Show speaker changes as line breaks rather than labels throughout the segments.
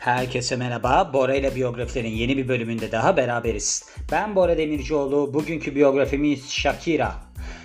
Herkese merhaba. Bora ile biyografilerin yeni bir bölümünde daha beraberiz. Ben Bora Demircioğlu. Bugünkü biyografimiz Shakira.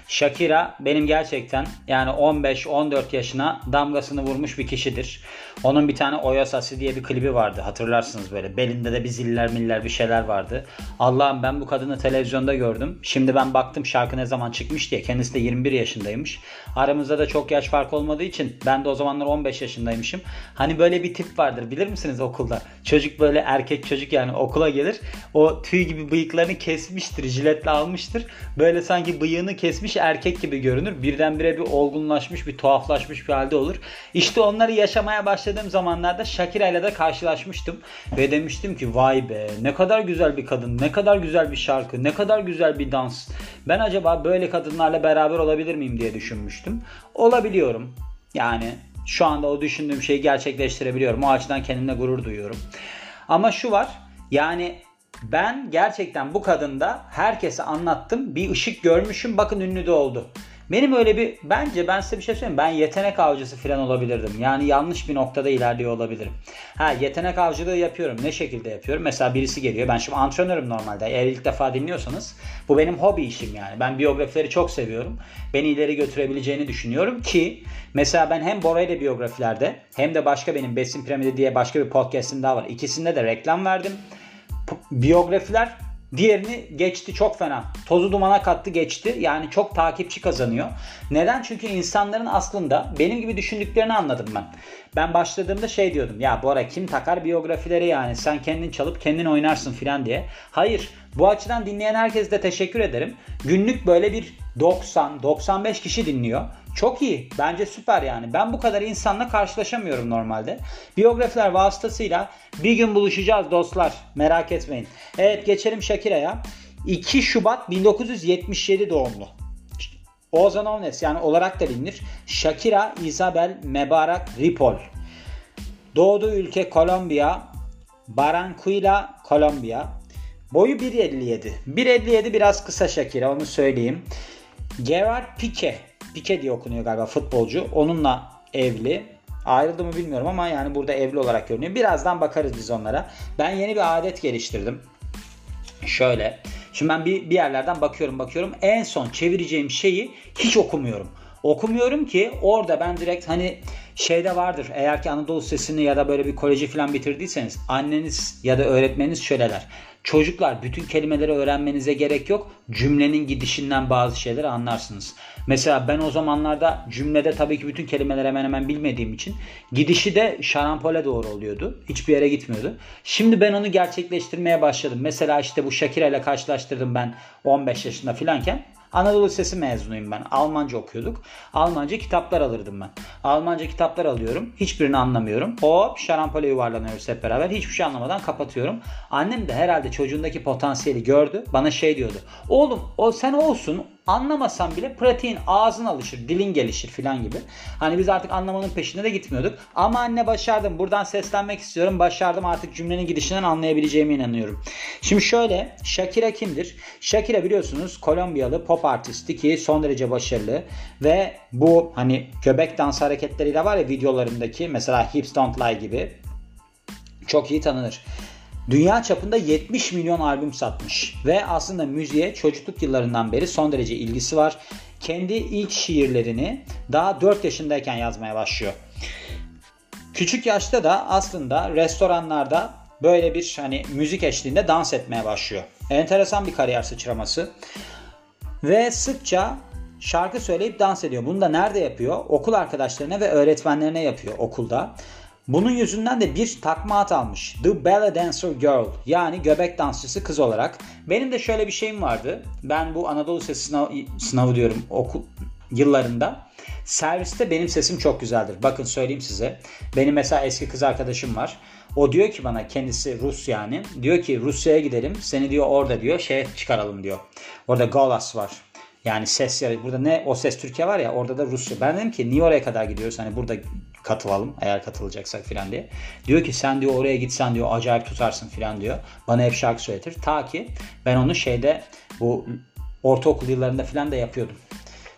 Shakira benim gerçekten yani 15-14 yaşına damgasını vurmuş bir kişidir. Onun bir tane Oyasası diye bir klibi vardı hatırlarsınız böyle. Belinde de bir ziller miller bir şeyler vardı. Allah'ım ben bu kadını televizyonda gördüm. Şimdi ben baktım şarkı ne zaman çıkmış diye. Kendisi de 21 yaşındaymış. Aramızda da çok yaş fark olmadığı için ben de o zamanlar 15 yaşındaymışım. Hani böyle bir tip vardır bilir misiniz okulda? Çocuk böyle erkek çocuk yani okula gelir. O tüy gibi bıyıklarını kesmiştir. Jiletle almıştır. Böyle sanki bıyığını kesmiş erkek gibi görünür. Birdenbire bir olgunlaşmış, bir tuhaflaşmış bir halde olur. İşte onları yaşamaya başladığım zamanlarda Shakira ile de karşılaşmıştım. Ve demiştim ki vay be ne kadar güzel bir kadın, ne kadar güzel bir şarkı, ne kadar güzel bir dans. Ben acaba böyle kadınlarla beraber olabilir miyim diye düşünmüştüm. Olabiliyorum. Yani şu anda o düşündüğüm şeyi gerçekleştirebiliyorum. O açıdan kendimle gurur duyuyorum. Ama şu var. Yani ben gerçekten bu kadında herkese anlattım. Bir ışık görmüşüm. Bakın ünlü de oldu. Benim öyle bir bence ben size bir şey söyleyeyim. Ben yetenek avcısı falan olabilirdim. Yani yanlış bir noktada ilerliyor olabilirim. Ha yetenek avcılığı yapıyorum. Ne şekilde yapıyorum? Mesela birisi geliyor. Ben şimdi antrenörüm normalde. Eğer ilk defa dinliyorsanız bu benim hobi işim yani. Ben biyografileri çok seviyorum. Beni ileri götürebileceğini düşünüyorum ki mesela ben hem Bora ile biyografilerde hem de başka benim Besin Piramidi diye başka bir podcast'im daha var. İkisinde de reklam verdim biyografiler diğerini geçti çok fena. Tozu dumana kattı geçti. Yani çok takipçi kazanıyor. Neden? Çünkü insanların aslında benim gibi düşündüklerini anladım ben. Ben başladığımda şey diyordum. Ya Bora kim takar biyografileri yani sen kendin çalıp kendin oynarsın filan diye. Hayır. Bu açıdan dinleyen herkese de teşekkür ederim. Günlük böyle bir 90-95 kişi dinliyor. Çok iyi. Bence süper yani. Ben bu kadar insanla karşılaşamıyorum normalde. Biyografiler vasıtasıyla bir gün buluşacağız dostlar. Merak etmeyin. Evet geçelim Shakira'ya. 2 Şubat 1977 doğumlu. Ozan Ovnes yani olarak da bilinir. Shakira Isabel Mebarak Ripoll. Doğduğu ülke Kolombiya. Barranquilla, Kolombiya. Boyu 1.57. 1.57 biraz kısa Shakira onu söyleyeyim. Gerard Pique Pique diye okunuyor galiba futbolcu. Onunla evli. Ayrıldı mı bilmiyorum ama yani burada evli olarak görünüyor. Birazdan bakarız biz onlara. Ben yeni bir adet geliştirdim. Şöyle. Şimdi ben bir, bir yerlerden bakıyorum bakıyorum. En son çevireceğim şeyi hiç okumuyorum. Okumuyorum ki orada ben direkt hani şeyde vardır. Eğer ki Anadolu Sesi'ni ya da böyle bir koleji falan bitirdiyseniz anneniz ya da öğretmeniniz şöyleler. Çocuklar bütün kelimeleri öğrenmenize gerek yok. Cümlenin gidişinden bazı şeyleri anlarsınız. Mesela ben o zamanlarda cümlede tabii ki bütün kelimeleri hemen hemen bilmediğim için gidişi de şarampole doğru oluyordu. Hiçbir yere gitmiyordu. Şimdi ben onu gerçekleştirmeye başladım. Mesela işte bu Shakira ile karşılaştırdım ben 15 yaşında filanken. Anadolu Lisesi mezunuyum ben. Almanca okuyorduk. Almanca kitaplar alırdım ben. Almanca kitaplar alıyorum. Hiçbirini anlamıyorum. Hop şarampole yuvarlanıyoruz hep beraber. Hiçbir şey anlamadan kapatıyorum. Annem de herhalde çocuğundaki potansiyeli gördü. Bana şey diyordu. Oğlum o sen olsun anlamasan bile pratiğin ağzın alışır, dilin gelişir filan gibi. Hani biz artık anlamanın peşinde de gitmiyorduk. Ama anne başardım. Buradan seslenmek istiyorum. Başardım artık cümlenin gidişinden anlayabileceğime inanıyorum. Şimdi şöyle Shakira kimdir? Shakira biliyorsunuz Kolombiyalı pop artisti ki son derece başarılı ve bu hani göbek dans hareketleriyle var ya videolarındaki mesela Hips Don't Lie gibi çok iyi tanınır. Dünya çapında 70 milyon albüm satmış ve aslında müziğe çocukluk yıllarından beri son derece ilgisi var. Kendi ilk şiirlerini daha 4 yaşındayken yazmaya başlıyor. Küçük yaşta da aslında restoranlarda böyle bir hani müzik eşliğinde dans etmeye başlıyor. Enteresan bir kariyer sıçraması. Ve sıkça şarkı söyleyip dans ediyor. Bunu da nerede yapıyor? Okul arkadaşlarına ve öğretmenlerine yapıyor okulda. Bunun yüzünden de bir takma at almış. The Belly Dancer Girl yani göbek dansçısı kız olarak. Benim de şöyle bir şeyim vardı. Ben bu Anadolu Sesi sınavı, sınavı diyorum okul yıllarında. Serviste benim sesim çok güzeldir. Bakın söyleyeyim size. Benim mesela eski kız arkadaşım var. O diyor ki bana kendisi Rus yani. Diyor ki Rusya'ya gidelim. Seni diyor orada diyor şey çıkaralım diyor. Orada Golas var. Yani ses ya burada ne o ses Türkiye var ya orada da Rusya. Ben dedim ki niye oraya kadar gidiyoruz hani burada katılalım eğer katılacaksak filan diye. Diyor ki sen diyor oraya gitsen diyor acayip tutarsın filan diyor. Bana hep şarkı söyletir. Ta ki ben onu şeyde bu ortaokul yıllarında filan da yapıyordum.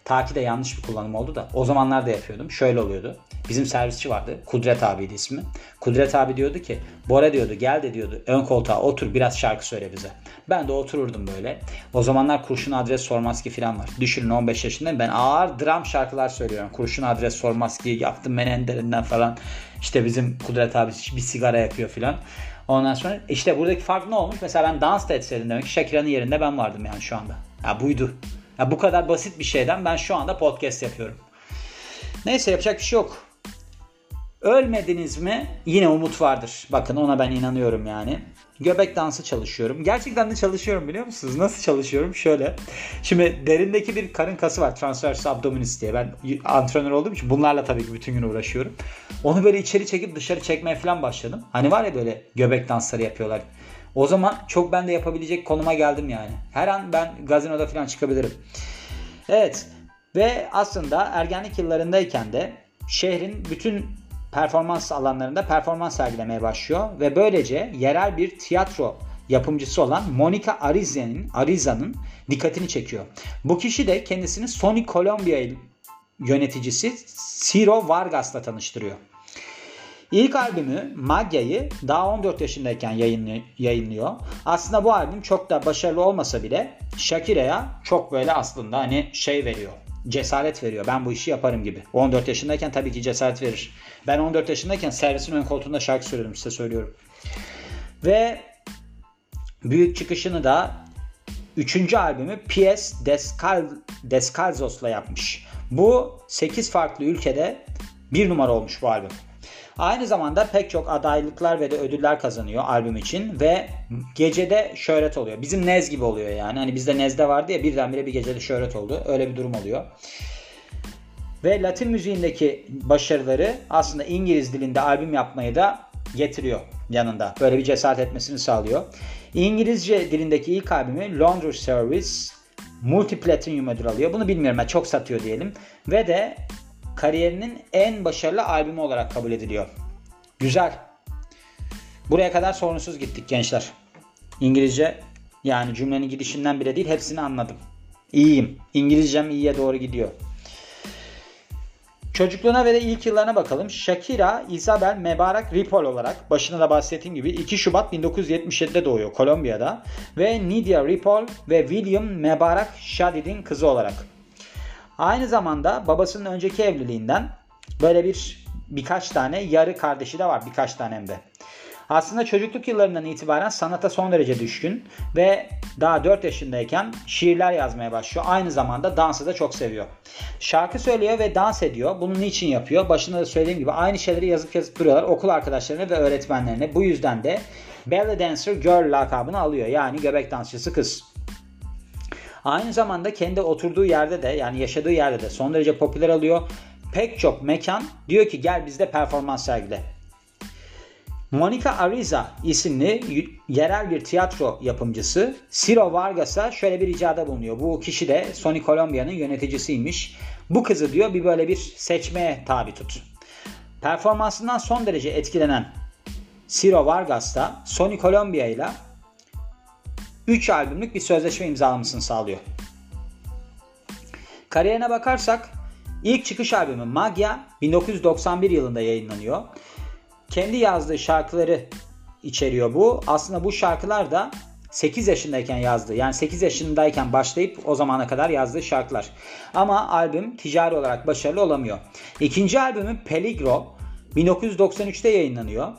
Ta ki de yanlış bir kullanım oldu da o zamanlar da yapıyordum. Şöyle oluyordu. Bizim servisçi vardı. Kudret abiydi ismi. Kudret abi diyordu ki Bora diyordu gel de diyordu ön koltuğa otur biraz şarkı söyle bize. Ben de otururdum böyle. O zamanlar kurşun adres sormaz ki falan var. Düşünün 15 yaşındayım ben ağır dram şarkılar söylüyorum. Kurşun adres sormaz ki yaptım menenderinden falan. İşte bizim Kudret abi bir sigara yapıyor falan. Ondan sonra işte buradaki fark ne olmuş? Mesela ben dans da etseydim demek ki Shakira'nın yerinde ben vardım yani şu anda. Ya buydu. Ya bu kadar basit bir şeyden ben şu anda podcast yapıyorum. Neyse yapacak bir şey yok. Ölmediniz mi? Yine umut vardır. Bakın ona ben inanıyorum yani. Göbek dansı çalışıyorum. Gerçekten de çalışıyorum biliyor musunuz? Nasıl çalışıyorum? Şöyle. Şimdi derindeki bir karın kası var. Transverse abdominis diye. Ben antrenör olduğum için bunlarla tabii ki bütün gün uğraşıyorum. Onu böyle içeri çekip dışarı çekmeye falan başladım. Hani var ya böyle göbek dansları yapıyorlar. O zaman çok ben de yapabilecek konuma geldim yani. Her an ben gazinoda falan çıkabilirim. Evet. Ve aslında ergenlik yıllarındayken de şehrin bütün performans alanlarında performans sergilemeye başlıyor ve böylece yerel bir tiyatro yapımcısı olan Monica Ariza'nın Ariza'nın dikkatini çekiyor. Bu kişi de kendisini Sony Columbia yöneticisi Ciro Vargas'la tanıştırıyor. İlk albümü Magya'yı daha 14 yaşındayken yayınlıyor. Aslında bu albüm çok da başarılı olmasa bile Shakira'ya çok böyle aslında hani şey veriyor cesaret veriyor. Ben bu işi yaparım gibi. 14 yaşındayken tabii ki cesaret verir. Ben 14 yaşındayken servisin ön koltuğunda şarkı söylüyordum size söylüyorum. Ve büyük çıkışını da 3. albümü P.S. Descal Descalzos'la yapmış. Bu 8 farklı ülkede bir numara olmuş bu albüm. Aynı zamanda pek çok adaylıklar ve de ödüller kazanıyor albüm için ve gecede şöhret oluyor. Bizim Nez gibi oluyor yani. Hani bizde Nez'de vardı ya birdenbire bir gecede şöhret oldu. Öyle bir durum oluyor. Ve Latin müziğindeki başarıları aslında İngiliz dilinde albüm yapmayı da getiriyor yanında. Böyle bir cesaret etmesini sağlıyor. İngilizce dilindeki ilk albümü Laundry Service multi platinum ödül alıyor. Bunu bilmiyorum ben çok satıyor diyelim. Ve de kariyerinin en başarılı albümü olarak kabul ediliyor. Güzel. Buraya kadar sorunsuz gittik gençler. İngilizce yani cümlenin gidişinden bile değil hepsini anladım. İyiyim. İngilizcem iyiye doğru gidiyor. Çocukluğuna ve de ilk yıllarına bakalım. Shakira Isabel Mebarak Ripoll olarak başına da bahsettiğim gibi 2 Şubat 1977'de doğuyor Kolombiya'da ve Nidia Ripoll ve William Mebarak Shadid'in kızı olarak. Aynı zamanda babasının önceki evliliğinden böyle bir birkaç tane yarı kardeşi de var. Birkaç tanem de. Aslında çocukluk yıllarından itibaren sanata son derece düşkün ve daha 4 yaşındayken şiirler yazmaya başlıyor. Aynı zamanda dansı da çok seviyor. Şarkı söylüyor ve dans ediyor. Bunu niçin yapıyor? Başında da söylediğim gibi aynı şeyleri yazıp yazıp duruyorlar okul arkadaşlarına ve öğretmenlerine. Bu yüzden de Belly Dancer Girl lakabını alıyor. Yani göbek dansçısı kız. Aynı zamanda kendi oturduğu yerde de yani yaşadığı yerde de son derece popüler alıyor. Pek çok mekan diyor ki gel bizde performans sergile. Monica Ariza isimli yerel bir tiyatro yapımcısı Ciro Vargas'a şöyle bir ricada bulunuyor. Bu kişi de Sony Colombia'nın yöneticisiymiş. Bu kızı diyor bir böyle bir seçmeye tabi tut. Performansından son derece etkilenen Ciro Vargas da Sony Colombia ile 3 albümlük bir sözleşme imzalamasını sağlıyor. Kariyerine bakarsak ilk çıkış albümü Magya 1991 yılında yayınlanıyor. Kendi yazdığı şarkıları içeriyor bu. Aslında bu şarkılar da 8 yaşındayken yazdığı yani 8 yaşındayken başlayıp o zamana kadar yazdığı şarkılar. Ama albüm ticari olarak başarılı olamıyor. İkinci albümü Peligro 1993'te yayınlanıyor.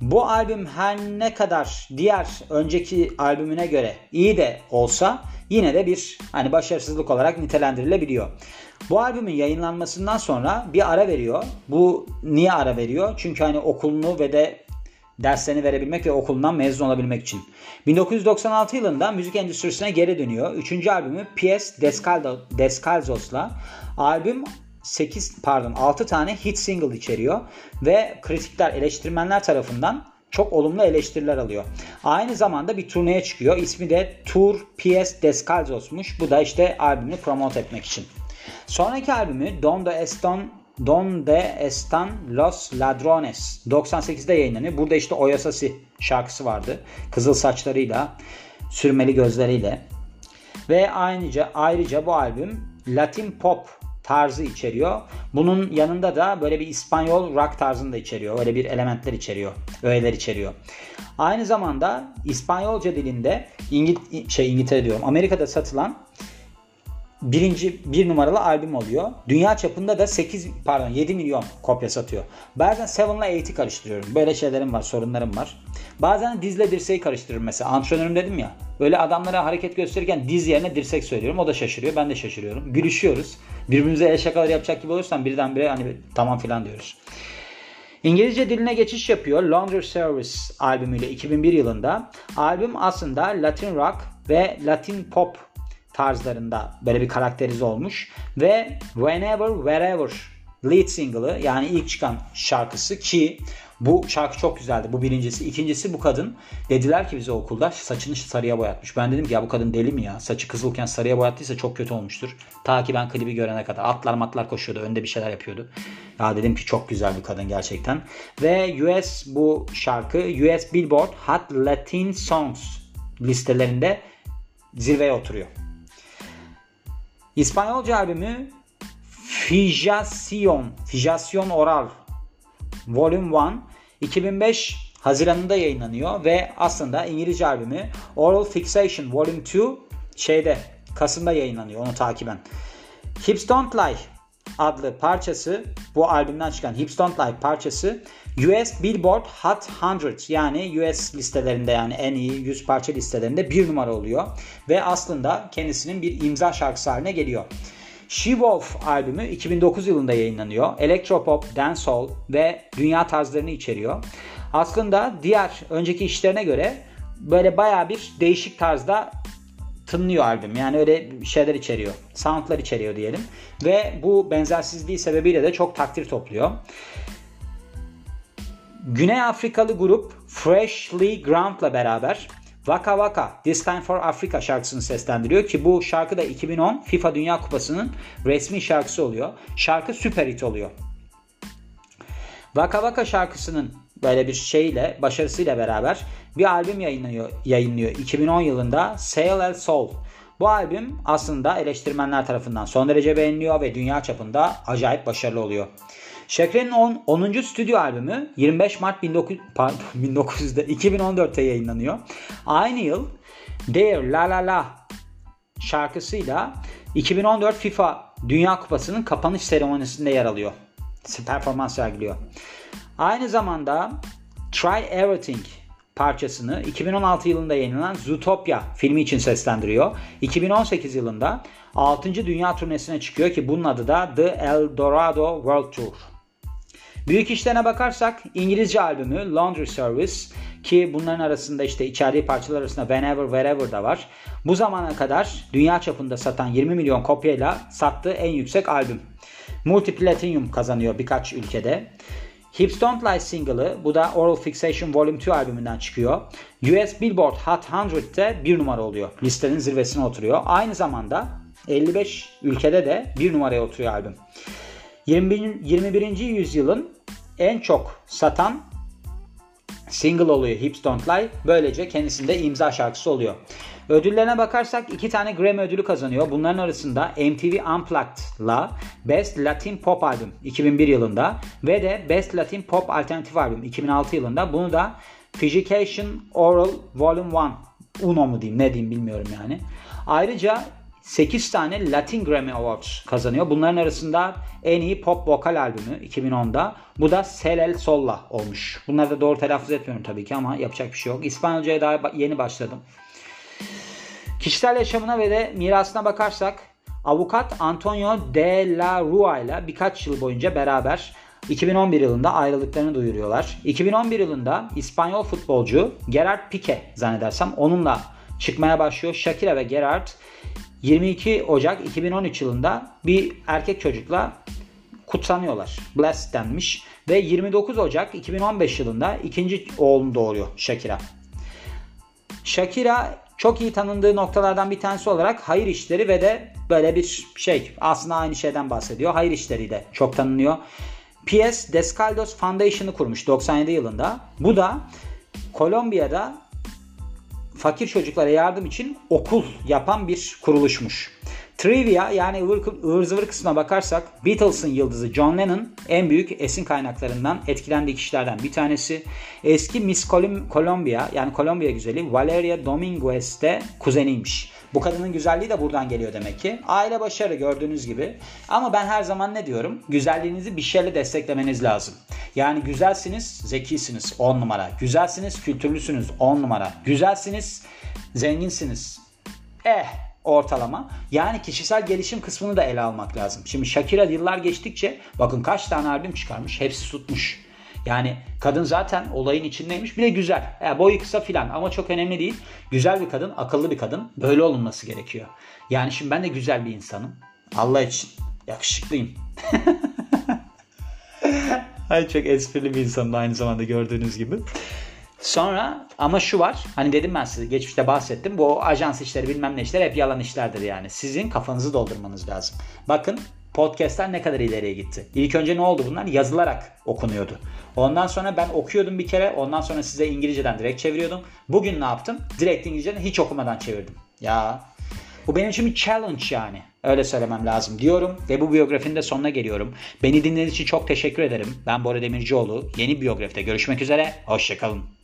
Bu albüm her ne kadar diğer önceki albümüne göre iyi de olsa yine de bir hani başarısızlık olarak nitelendirilebiliyor. Bu albümün yayınlanmasından sonra bir ara veriyor. Bu niye ara veriyor? Çünkü hani okulunu ve de derslerini verebilmek ve okulundan mezun olabilmek için. 1996 yılında müzik endüstrisine geri dönüyor. Üçüncü albümü P.S. Descalzos'la. Albüm 8 pardon 6 tane hit single içeriyor ve kritikler, eleştirmenler tarafından çok olumlu eleştiriler alıyor. Aynı zamanda bir turneye çıkıyor. İsmi de Tour P.S. Descalzos'muş. Bu da işte albümü promote etmek için. Sonraki albümü Don de Eston Donde Estan Los Ladrones 98'de yayınlanıyor. Burada işte Oyasasi şarkısı vardı. Kızıl saçlarıyla, sürmeli gözleriyle. Ve ayrıca, ayrıca bu albüm Latin pop tarzı içeriyor. Bunun yanında da böyle bir İspanyol rock tarzını da içeriyor. Öyle bir elementler içeriyor. Öğeler içeriyor. Aynı zamanda İspanyolca dilinde İngil şey İngiltere diyorum. Amerika'da satılan birinci bir numaralı albüm oluyor. Dünya çapında da 8 pardon 7 milyon kopya satıyor. Bazen 7 ile 8'i karıştırıyorum. Böyle şeylerim var, sorunlarım var. Bazen dizle dirseği karıştırırım mesela. Antrenörüm dedim ya. Böyle adamlara hareket gösterirken diz yerine dirsek söylüyorum. O da şaşırıyor. Ben de şaşırıyorum. Gülüşüyoruz. Birbirimize el şakalar yapacak gibi olursan birdenbire hani tamam filan diyoruz. İngilizce diline geçiş yapıyor Laundry Service albümüyle 2001 yılında. Albüm aslında Latin rock ve Latin pop tarzlarında böyle bir karakterize olmuş. Ve Whenever Wherever lead single'ı yani ilk çıkan şarkısı ki bu şarkı çok güzeldi. Bu birincisi. İkincisi bu kadın dediler ki bize okulda saçını sarıya boyatmış. Ben dedim ki ya bu kadın deli mi ya? Saçı kızılken sarıya boyattıysa çok kötü olmuştur. Ta ki ben klibi görene kadar. Atlar matlar koşuyordu. Önde bir şeyler yapıyordu. Ya dedim ki çok güzel bir kadın gerçekten. Ve US bu şarkı US Billboard Hot Latin Songs listelerinde zirveye oturuyor. İspanyolca albümü Fijación, Fijación Oral Volume 1 2005 Haziran'ında yayınlanıyor ve aslında İngilizce albümü Oral Fixation Volume 2 şeyde Kasım'da yayınlanıyor onu takiben. Hips Don't Lie adlı parçası bu albümden çıkan Hips Don't Lie parçası US Billboard Hot 100 yani US listelerinde yani en iyi 100 parça listelerinde bir numara oluyor. Ve aslında kendisinin bir imza şarkısı haline geliyor. She Wolf albümü 2009 yılında yayınlanıyor. Electropop, dancehall ve dünya tarzlarını içeriyor. Aslında diğer önceki işlerine göre böyle baya bir değişik tarzda tınlıyor albüm. Yani öyle şeyler içeriyor. Soundlar içeriyor diyelim. Ve bu benzersizliği sebebiyle de çok takdir topluyor. Güney Afrikalı grup Freshly Ground'la beraber Waka Waka This Time for Africa şarkısını seslendiriyor ki bu şarkı da 2010 FIFA Dünya Kupası'nın resmi şarkısı oluyor. Şarkı süper hit oluyor. Waka Waka şarkısının böyle bir şeyle, başarısıyla beraber bir albüm yayınlıyor, yayınlıyor 2010 yılında Sail El Soul. Bu albüm aslında eleştirmenler tarafından son derece beğeniliyor ve dünya çapında acayip başarılı oluyor. Şakir'in 10. 10. stüdyo albümü 25 Mart 19, pardon, 1900'de 2014'te yayınlanıyor. Aynı yıl Dare La La La şarkısıyla 2014 FIFA Dünya Kupası'nın kapanış seremonisinde yer alıyor. Performans sergiliyor. Aynı zamanda Try Everything parçasını 2016 yılında yayınlanan Zootopia filmi için seslendiriyor. 2018 yılında 6. Dünya turnesine çıkıyor ki bunun adı da The El Dorado World Tour. Büyük işlerine bakarsak İngilizce albümü Laundry Service ki bunların arasında işte içerdiği parçalar arasında Whenever Wherever da var. Bu zamana kadar dünya çapında satan 20 milyon kopyayla sattığı en yüksek albüm. Multi Platinum kazanıyor birkaç ülkede. Hips Don't Lie single'ı bu da Oral Fixation Volume 2 albümünden çıkıyor. US Billboard Hot 100'te bir numara oluyor. Listenin zirvesine oturuyor. Aynı zamanda 55 ülkede de bir numaraya oturuyor albüm. 21. 21. yüzyılın en çok satan single oluyor Hips Don't Lie. Böylece kendisinde imza şarkısı oluyor. Ödüllerine bakarsak iki tane Grammy ödülü kazanıyor. Bunların arasında MTV Unplugged'la Best Latin Pop Album 2001 yılında ve de Best Latin Pop Alternative Album 2006 yılında. Bunu da Fijication Oral Volume 1 Uno mu diyeyim ne diyeyim bilmiyorum yani. Ayrıca 8 tane Latin Grammy Awards kazanıyor. Bunların arasında en iyi pop vokal albümü 2010'da. Bu da Selel Solla olmuş. Bunları da doğru telaffuz etmiyorum tabii ki ama yapacak bir şey yok. İspanyolcaya daha yeni başladım. Kişisel yaşamına ve de mirasına bakarsak avukat Antonio de la Rua ile birkaç yıl boyunca beraber 2011 yılında ayrılıklarını duyuruyorlar. 2011 yılında İspanyol futbolcu Gerard Pique zannedersem onunla çıkmaya başlıyor. Shakira ve Gerard 22 Ocak 2013 yılında bir erkek çocukla kutsanıyorlar. Blessed denmiş. Ve 29 Ocak 2015 yılında ikinci oğlunu doğuruyor Shakira. Shakira çok iyi tanındığı noktalardan bir tanesi olarak hayır işleri ve de böyle bir şey aslında aynı şeyden bahsediyor. Hayır işleri de çok tanınıyor. PS Descaldos Foundation'ı kurmuş 97 yılında. Bu da Kolombiya'da fakir çocuklara yardım için okul yapan bir kuruluşmuş. Trivia yani ıvır, ıvır zıvır kısmına bakarsak Beatles'ın yıldızı John Lennon en büyük esin kaynaklarından etkilendiği kişilerden bir tanesi. Eski Miss Columbia yani Kolombiya güzeli Valeria Dominguez de kuzeniymiş. Bu kadının güzelliği de buradan geliyor demek ki. Aile başarı gördüğünüz gibi. Ama ben her zaman ne diyorum? Güzelliğinizi bir şeyle desteklemeniz lazım. Yani güzelsiniz, zekisiniz 10 numara. Güzelsiniz, kültürlüsünüz 10 numara. Güzelsiniz, zenginsiniz. Eh ortalama. Yani kişisel gelişim kısmını da ele almak lazım. Şimdi Shakira yıllar geçtikçe bakın kaç tane albüm çıkarmış. Hepsi tutmuş. Yani kadın zaten olayın içindeymiş. Bir de güzel. Yani boyu kısa filan ama çok önemli değil. Güzel bir kadın, akıllı bir kadın. Böyle olunması gerekiyor. Yani şimdi ben de güzel bir insanım. Allah için yakışıklıyım. Ay çok esprili bir insanım aynı zamanda gördüğünüz gibi. Sonra ama şu var. Hani dedim ben size geçmişte bahsettim. Bu ajans işleri bilmem ne işler hep yalan işlerdir yani. Sizin kafanızı doldurmanız lazım. Bakın podcastler ne kadar ileriye gitti. İlk önce ne oldu bunlar? Yazılarak okunuyordu. Ondan sonra ben okuyordum bir kere. Ondan sonra size İngilizceden direkt çeviriyordum. Bugün ne yaptım? Direkt İngilizceden hiç okumadan çevirdim. Ya bu benim için bir challenge yani. Öyle söylemem lazım diyorum ve bu biyografinin de sonuna geliyorum. Beni dinlediğiniz için çok teşekkür ederim. Ben Bora Demircioğlu. Yeni biyografide görüşmek üzere. Hoşçakalın.